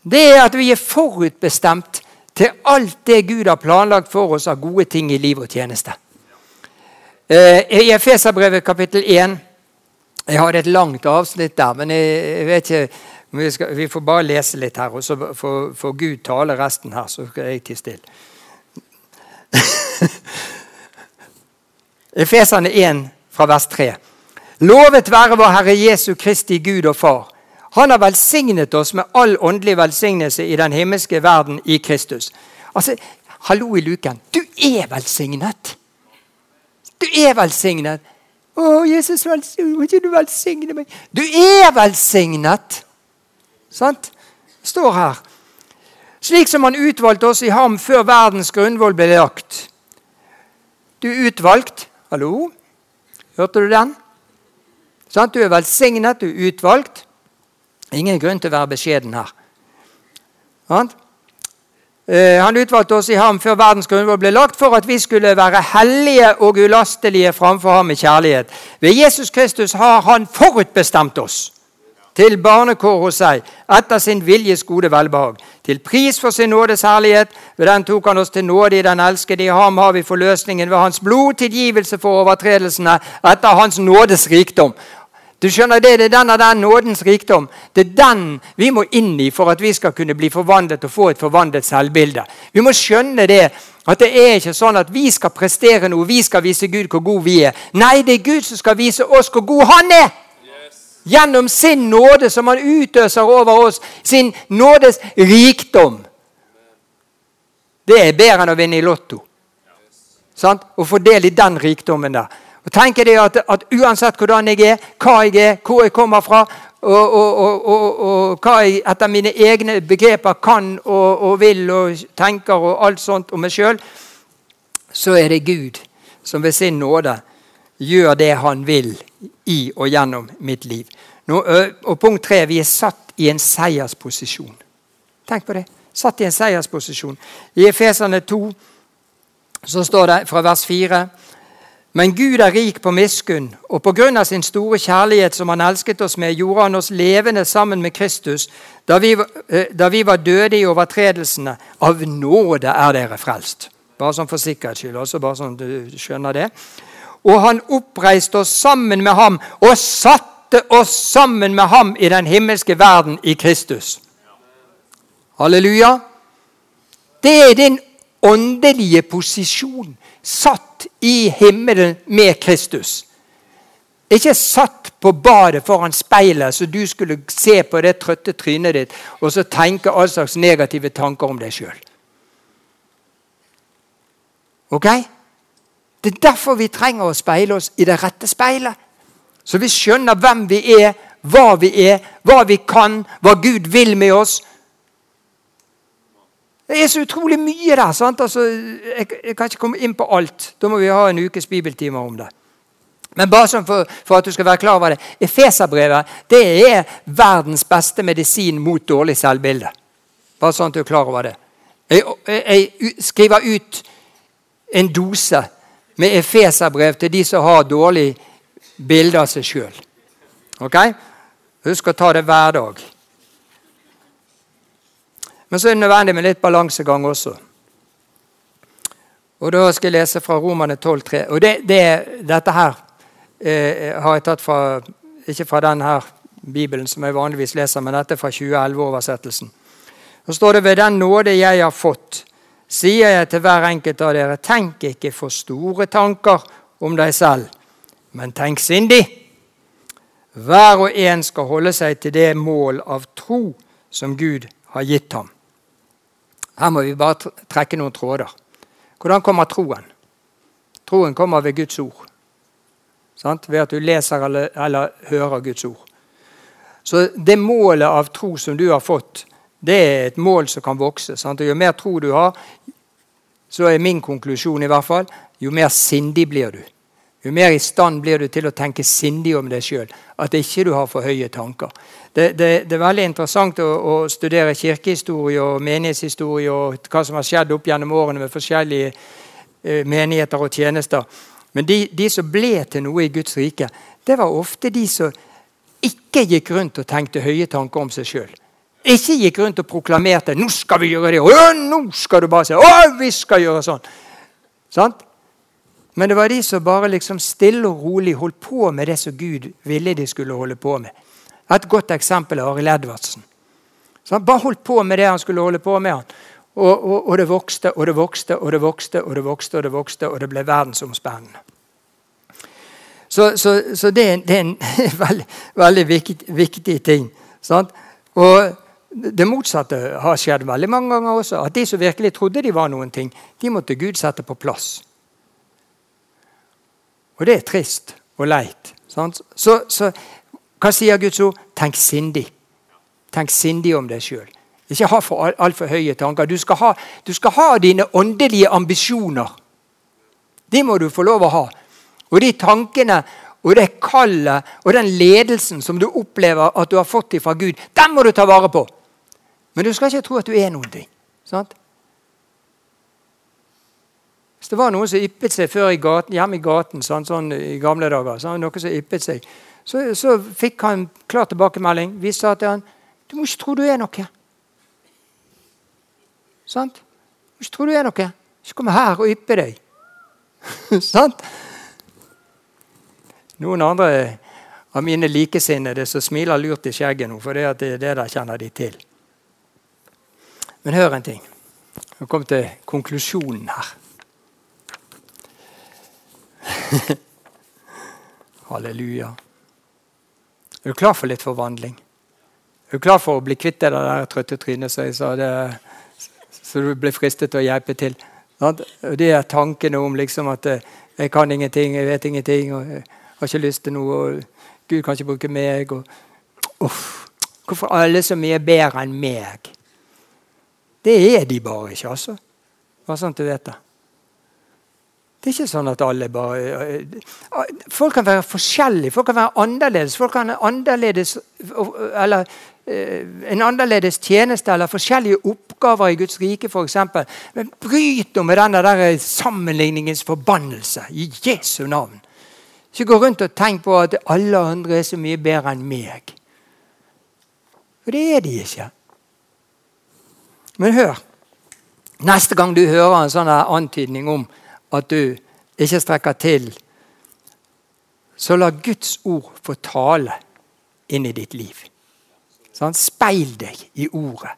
det er at vi er forutbestemt til alt det Gud har planlagt for oss av gode ting i liv og tjeneste. Eh, I Efeserbrevet kapittel 1 Jeg har et langt avsnitt der, men jeg vet ikke vi, skal, vi, får bare lese litt her, og så får, får Gud tale resten her. Så skal jeg tie stille. Efesene 1 fra vers 3. Lovet være vår Herre Jesu Kristi Gud og Far. Han har velsignet oss med all åndelig velsignelse i den himmelske verden i Kristus. Altså, Hallo i luken. Du er velsignet! Du er velsignet. Å, Jesus, vil ikke du velsigne meg? Du er velsignet! Sant? står her. Slik som han utvalgte oss i ham før verdens grunnvoll ble lagt. Du er utvalgt. Hallo? Hørte du den? Sant? Du er velsignet, du er utvalgt. Ingen grunn til å være beskjeden her. Eh, han utvalgte oss i ham før verdens grunnvoll ble lagt, for at vi skulle være hellige og ulastelige framfor ham i kjærlighet. Ved Jesus Kristus har han forutbestemt oss til barnekår hos seg, etter sin viljes gode velbehag. Til pris for sin nådes herlighet, ved den tok han oss til nåde i den elskede. I ham har vi forløsningen ved hans blod, tilgivelse for overtredelsene etter hans nådes rikdom. Du skjønner Det det er den av den nådens rikdom. Det er den vi må inn i for at vi skal kunne bli forvandlet og få et forvandlet selvbilde. Vi må skjønne det at det er ikke sånn at vi skal prestere noe, vi skal vise Gud hvor god vi er. Nei, det er Gud som skal vise oss hvor god Han er! Gjennom sin nåde som han utøser over oss. Sin nådes rikdom. Det er bedre enn å vinne i Lotto. Sant? Og få del i den rikdommen der. Og tenk det at, at, Uansett hvordan jeg er, hva jeg er, hvor jeg kommer fra, og, og, og, og hva jeg etter mine egne begreper kan og, vil og tenker og alt sånt om meg sjøl, så er det Gud som ved sin nåde gjør det han vil i og gjennom mitt liv. Nå, og punkt tre vi er satt i en seiersposisjon. Tenk på det. Satt i en seiersposisjon. I Efesene 2 så står det fra vers 4 men Gud er rik på miskunn, og på grunn av sin store kjærlighet som han elsket oss med, gjorde han oss levende sammen med Kristus da vi, da vi var døde i overtredelsene. Av nåde er dere frelst. Bare sånn for sikkerhets skyld. også bare sånn du skjønner det. Og han oppreiste oss sammen med ham og satte oss sammen med ham i den himmelske verden i Kristus. Halleluja. Det er din åndelige posisjon. Satt i himmelen med Kristus. Ikke satt på badet foran speilet så du skulle se på det trøtte trynet ditt og så tenke all slags negative tanker om deg sjøl. Ok? Det er derfor vi trenger å speile oss i det rette speilet. Så vi skjønner hvem vi er, hva vi er, hva vi kan, hva Gud vil med oss. Det er så utrolig mye der. sant? Altså, jeg, jeg, kan ikke komme inn på alt. Da må vi ha en ukes bibeltimer om det. Men bare sånn for, for, at du skal være klar over det. Efeserbrevet det er verdens beste medisin mot dårlig selvbilde. Bare sånn at du er klar over det. Jeg, jeg, jeg skriver ut en dose med Efeserbrev til de som har dårlig bilde av seg sjøl. Ok? Husk å ta det hver dag. Men så er det nødvendig med litt balansegang også. Og Da skal jeg lese fra Romane 12,3. Og det, det, dette her eh, har jeg tatt fra Ikke fra denne bibelen som jeg vanligvis leser, men dette er fra 2011-oversettelsen. Så står det ved den nåde jeg har fått, sier jeg til hver enkelt av dere, tenk ikke for store tanker om deg selv, men tenk sindig. Hver og en skal holde seg til det mål av tro som Gud har gitt ham. Her må vi bare trekke noen tråder. Hvordan kommer troen? Troen kommer ved Guds ord. Sant? Ved at du leser eller, eller hører Guds ord. Så det målet av tro som du har fått, det er et mål som kan vokse. Sant? Og jo mer tro du har, så er min konklusjon i hvert fall, jo mer sindig blir du. jo mer i stand blir du til å tenke sindig om deg sjøl. At ikke du har for høye tanker. Det, det, det er veldig interessant å, å, studere kirkehistorie og menighetshistorie og hva som har skjedd opp gjennom årene med forskjellige eh, menigheter og tjenester. Men de, de, som ble til noe i Guds rike, det var ofte de som ikke gikk rundt og tenkte høye tanker om seg sjøl. Ikke gikk rundt og proklamerte 'nå skal vi gjøre det', og 'nå skal du bare si 'å, vi skal gjøre sånn'. Sant? Men det var de som bare liksom stille og rolig holdt på med det som Gud ville de skulle holde på med. Et godt eksempel er Arild Edvardsen. Så han bare holdt på med det han skulle holde på med. han. Og, og, og, det vokste og det vokste og det vokste og det vokste og det vokste, og det ble verdensomspennende. Så, så, så det, det, er en veldig, veldig viktig, viktig ting. Sant? Og det motsatte har skjedd veldig mange ganger også. At de som virkelig trodde de var noen ting, de måtte Gud sette på plass. Og det er trist og leit. Så, så, hva sier Guds ord? Tenk sindig. Tenk sindig om deg sjøl. Ikke ha for altfor høye tanker. Du skal, ha, du skal ha dine åndelige ambisjoner. De må du få lov å ha. Og de tankene og det kallet og den ledelsen som du opplever at du har fått fra Gud, den må du ta vare på. Men du skal ikke tro at du er noen ting. Sant? Hvis det var noen som yppet seg før i gaten, hjemme i gaten sånn, sånn i gamle dager, så noen som yppet seg, så, så fikk han klar tilbakemelding. Vi sa til han du må ikke tro du er noe. Sant? Du må ikke tro du er noe. Ikke komme her og yppe deg. Sant? Noen andre av mine likesinnede som smiler lurt i skjegget nå, for det, er det der kjenner de til. Men hør en ting. Vi kom til konklusjonen her. Halleluja. Er du klar for litt forvandling? Er du klar for å bli kvitt det der trøtte trynet så, så du blir fristet til å hjelpe til? Det er tankene om liksom at eh, jeg kan ingenting, jeg vet ingenting, og jeg har ikke lyst til noe. og Gud kan ikke bruke meg. Og, uff, hvorfor alle så mye bedre enn meg? Det er de bare ikke, altså. Bare sånn at du vet det. Det er ikke sånn at alle bare eh, Folk kan være forskjellige, folk kan være annerledes. Folk kan ha annerledes, eller, eh, en annerledes tjeneste eller forskjellige oppgaver i Guds rike f.eks. Men bryt nå med denne der sammenligningens forbannelse i Jesu navn. Ikke gå rundt og tenk på at alle andre er så mye bedre enn meg. For det er de ikke. Men hør. Neste gang du hører en sånn antydning om at du ikke strekker til, så la Guds ord få tale inn i ditt liv. Sånn? Speil deg i ordet.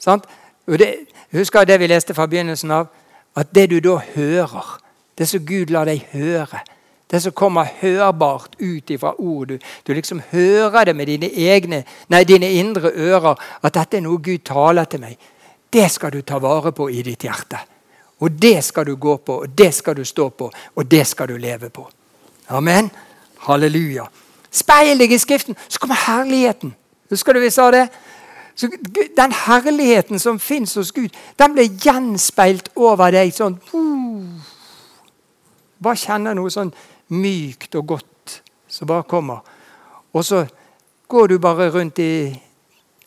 Sånn? Det, husker det vi leste fra begynnelsen av? At det du da hører, det som Gud lar deg høre, det som kommer hørbart ut ifra ord, du, du liksom hører det med dine, egne, nei, dine indre ører, at dette er noe Gud taler til meg, det skal du ta vare på i ditt hjerte. Og det skal du gå på, og det skal du stå på, og det skal du leve på. Amen. Halleluja. Speil deg i Skriften, så kommer herligheten. Husker du vi sa det? Så den herligheten som fins hos Gud, den blir gjenspeilt over deg sånn Bare kjenner noe sånn mykt og godt som bare kommer. Og så går du bare rundt i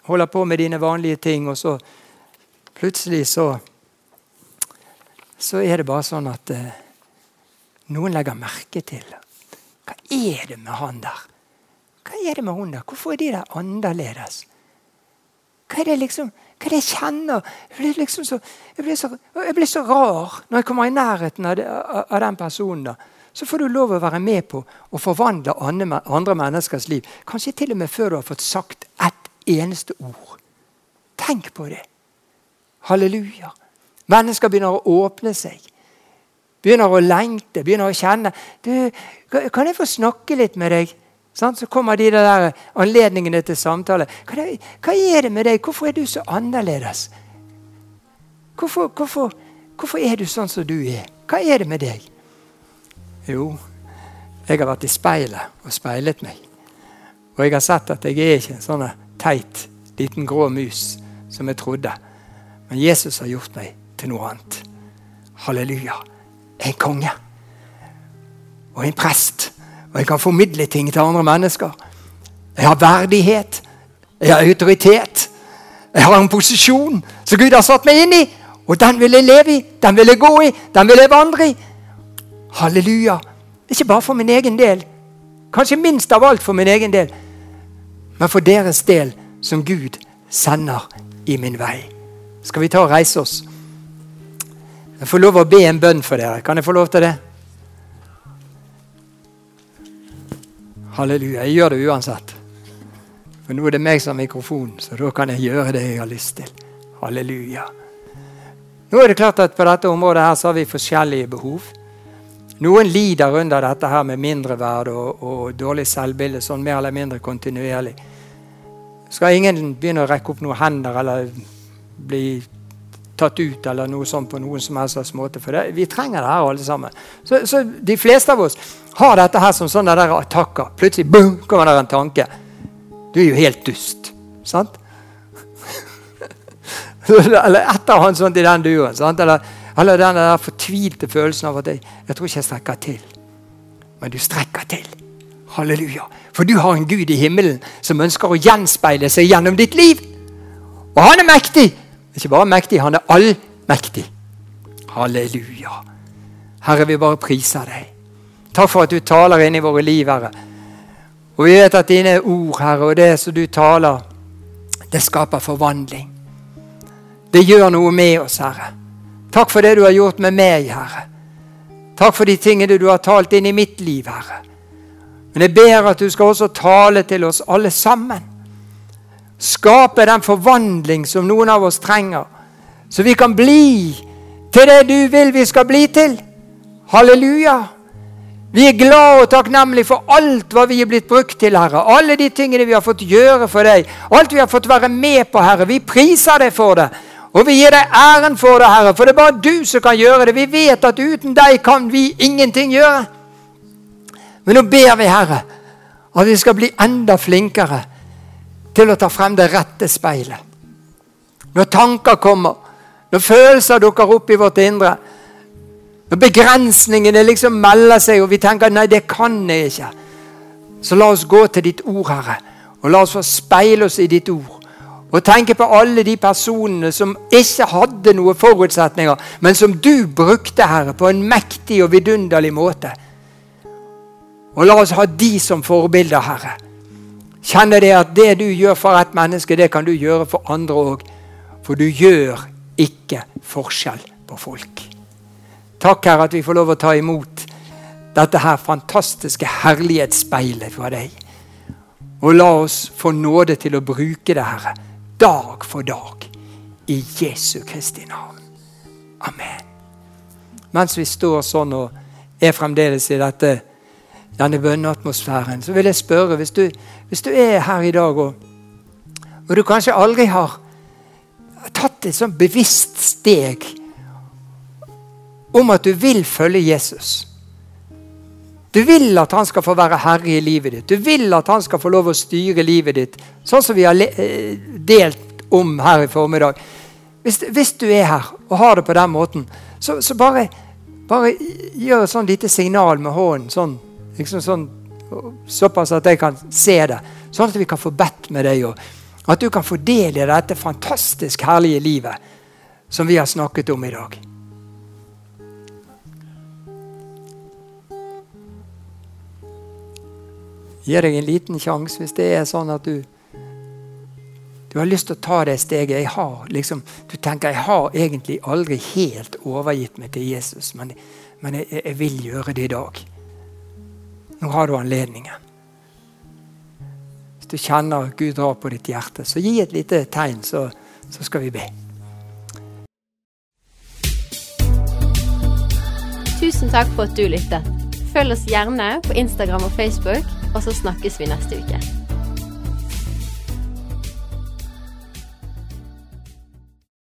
Holder på med dine vanlige ting, og så plutselig så så er det bare sånn at eh, noen legger merke til Hva er det med han der? Hva er det med hun der? Hvorfor er de der annerledes? Hva er det liksom, hva er det jeg kjenner? Jeg blir, liksom så, jeg blir, så, jeg blir så, rar når jeg kommer i nærheten av, det, av, den personen. da. Så får du lov å være med på å forvandle andre, menneskers liv. Kanskje til og med før du har fått sagt ett eneste ord. Tenk på det. Halleluja. Mennesker begynner å åpne seg. Begynner å lengte, begynner å kjenne. Du, 'Kan jeg få snakke litt med deg?' Så kommer de der anledningene til samtale. Jeg, 'Hva er det med deg? Hvorfor er du så annerledes?' Hvorfor, hvorfor, hvorfor er du sånn som du er? Hva er det med deg? Jo, jeg har vært i speilet og speilet meg. Og jeg har sett at jeg er ikke en sånn teit, liten grå mus som jeg trodde. Men Jesus har gjort meg til noe annet. Halleluja. En konge. og en prest. Og jeg kan formidle ting til andre mennesker. Jeg har verdighet. Jeg har autoritet. Jeg har en posisjon som Gud har satt meg inn i. Og den vil jeg leve i, den vil jeg gå i, den vil jeg vandre i. Halleluja. Ikke bare for min egen del, kanskje minst av alt for min egen del, men for deres del som Gud sender i min vei. Skal vi ta og reise oss? Jeg får lov å be en bønn for dere. Kan jeg få lov til det? Halleluja. Jeg gjør det uansett. For nå er det meg som har mikrofon, så da kan jeg gjøre det jeg har lyst til. Halleluja. Nå er det klart at På dette området her så har vi forskjellige behov. Noen lider under dette her med mindreverd og, og dårlig selvbilde sånn mer eller mindre kontinuerlig. Skal ingen begynne å rekke opp noen hender eller bli tatt ut eller noe sånt på noen som helst måte. For det, vi trenger det her alle sammen. Så, så, de fleste av oss har dette her som sånne der attakker. Plutselig boom, kommer det en tanke. Du er jo helt dust. Sant? eller et eller annet sånt i den duren. Eller, eller, den der fortvilte følelsen av at jeg, jeg tror ikke jeg strekker til. Men du strekker til. Halleluja. For du har en Gud i himmelen som ønsker å gjenspeile seg gjennom ditt liv. Og han er mektig. Ikke bare mektig, han er allmektig. Halleluja. Herre, vi bare priser deg. Takk for at du taler inn i våre liv, Herre. Og vi vet at dine ord, Herre, og det som du taler, det skaper forvandling. Det gjør noe med oss, Herre. Takk for det du har gjort med meg, Herre. Takk for de tingene du har talt inn i mitt liv, Herre. Men jeg ber at du skal også tale til oss alle sammen. Skape den forvandling som noen av oss trenger, så vi kan bli til det du vil vi skal bli til. Halleluja. Vi er glad og takknemlige for alt hva vi er blitt brukt til, Herre. Alle de tingene vi har fått gjøre for deg. Alt vi har fått være med på, Herre. Vi priser deg for det. Og vi gir deg æren for det, Herre, for det er bare du som kan gjøre det. Vi vet at uten deg kan vi ingenting gjøre. Men nå ber vi, Herre, at vi skal bli enda flinkere til å ta frem det rette speilet. Når tanker kommer, når følelser dukker opp i vårt indre, når begrensningene liksom melder seg, og vi tenker 'nei, det kan jeg ikke', så la oss gå til ditt ord, Herre, og la oss få speile oss i ditt ord. Og tenke på alle de personene som ikke hadde noen forutsetninger, men som du brukte, Herre, på en mektig og vidunderlig måte. Og la oss ha de som forbilder, Herre. Kjenne det at det du gjør for et menneske, det kan du gjøre for andre òg. For du gjør ikke forskjell på folk. Takk, Herre, at vi får lov å ta imot dette her fantastiske herlighetsspeilet fra deg. Og la oss få nåde til å bruke det, Herre dag for dag. I Jesu Kristi navn. Amen. Mens vi står sånn og er fremdeles i dette, denne bønneatmosfæren, så vil jeg spørre hvis du, hvis du er her i dag og, og du kanskje aldri har tatt et sånn bevisst steg om at du vil følge Jesus du vil at han skal få være herre i livet ditt. Du vil at han skal få lov å styre livet ditt, sånn som vi har eh, delt om her i formiddag. Hvis, hvis du er her og har det på den måten, så, så bare, bare, gjør et sånn lite signal med hånden. Sånn, liksom sånn, såpass at jeg kan se det. Sånn at vi kan få bedt med deg. Og at du kan få del i dette fantastisk herlige livet som vi har snakket om i dag. Gi deg en liten sjanse hvis det er sånn at du du har lyst til å ta det steget. Jeg har, liksom, du tenker jeg har egentlig aldri helt overgitt meg til Jesus, men, men jeg, jeg, vil gjøre det i dag. Nå har du anledningen. Hvis du kjenner at Gud drar på ditt hjerte, så gi et lite tegn, så, så skal vi be. Tusen takk for at du lyttet. Følg oss gjerne på Instagram og Facebook og så snakkes vi neste uke.